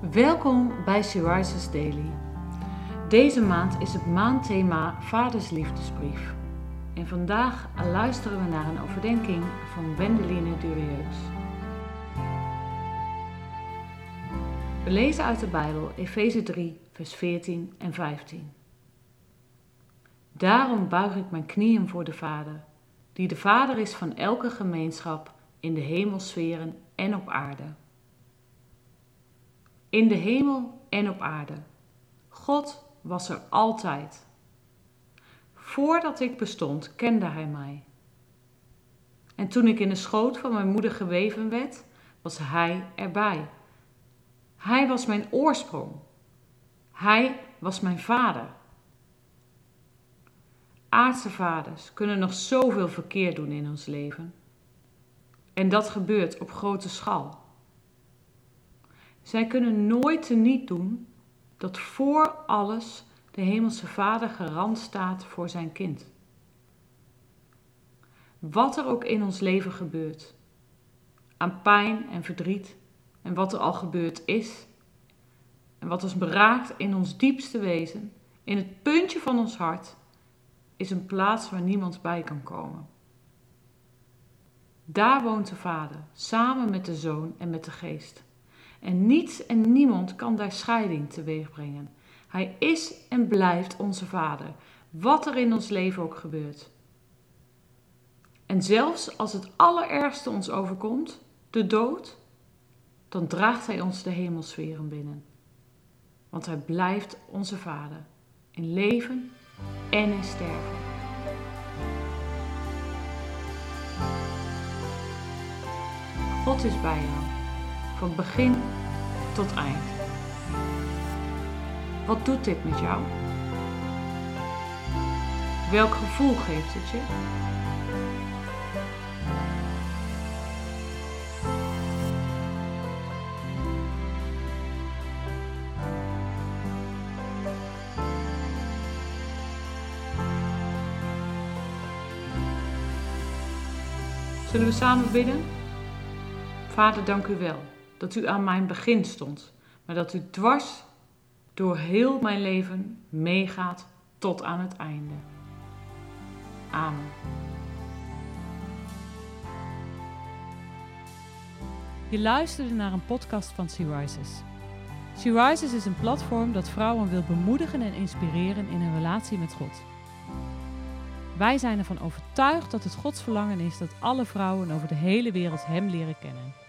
Welkom bij Syriza's Daily. Deze maand is het maandthema Vaders Liefdesbrief. En vandaag luisteren we naar een overdenking van Wendeline Durieus. We lezen uit de Bijbel Efeze 3, vers 14 en 15. Daarom buig ik mijn knieën voor de Vader, die de Vader is van elke gemeenschap in de hemelsferen en op aarde in de hemel en op aarde. God was er altijd. Voordat ik bestond, kende Hij mij. En toen ik in de schoot van mijn moeder geweven werd, was Hij erbij. Hij was mijn oorsprong. Hij was mijn vader. Aardse vaders kunnen nog zoveel verkeerd doen in ons leven. En dat gebeurt op grote schaal. Zij kunnen nooit teniet doen dat voor alles de Hemelse Vader garant staat voor zijn kind. Wat er ook in ons leven gebeurt, aan pijn en verdriet en wat er al gebeurd is, en wat ons beraakt in ons diepste wezen, in het puntje van ons hart, is een plaats waar niemand bij kan komen. Daar woont de Vader, samen met de Zoon en met de Geest. En niets en niemand kan daar scheiding teweeg brengen. Hij is en blijft onze Vader, wat er in ons leven ook gebeurt. En zelfs als het allerergste ons overkomt, de dood, dan draagt Hij ons de hemelsferen binnen. Want Hij blijft onze Vader, in leven en in sterven. God is bij jou van begin tot eind. Wat doet dit met jou? Welk gevoel geeft het je? Zullen we samen bidden? Vader, dank u wel dat u aan mijn begin stond, maar dat u dwars door heel mijn leven meegaat tot aan het einde. Amen. Je luisterde naar een podcast van Sea Rises. Sea Rises is een platform dat vrouwen wil bemoedigen en inspireren in hun relatie met God. Wij zijn ervan overtuigd dat het Gods verlangen is dat alle vrouwen over de hele wereld Hem leren kennen.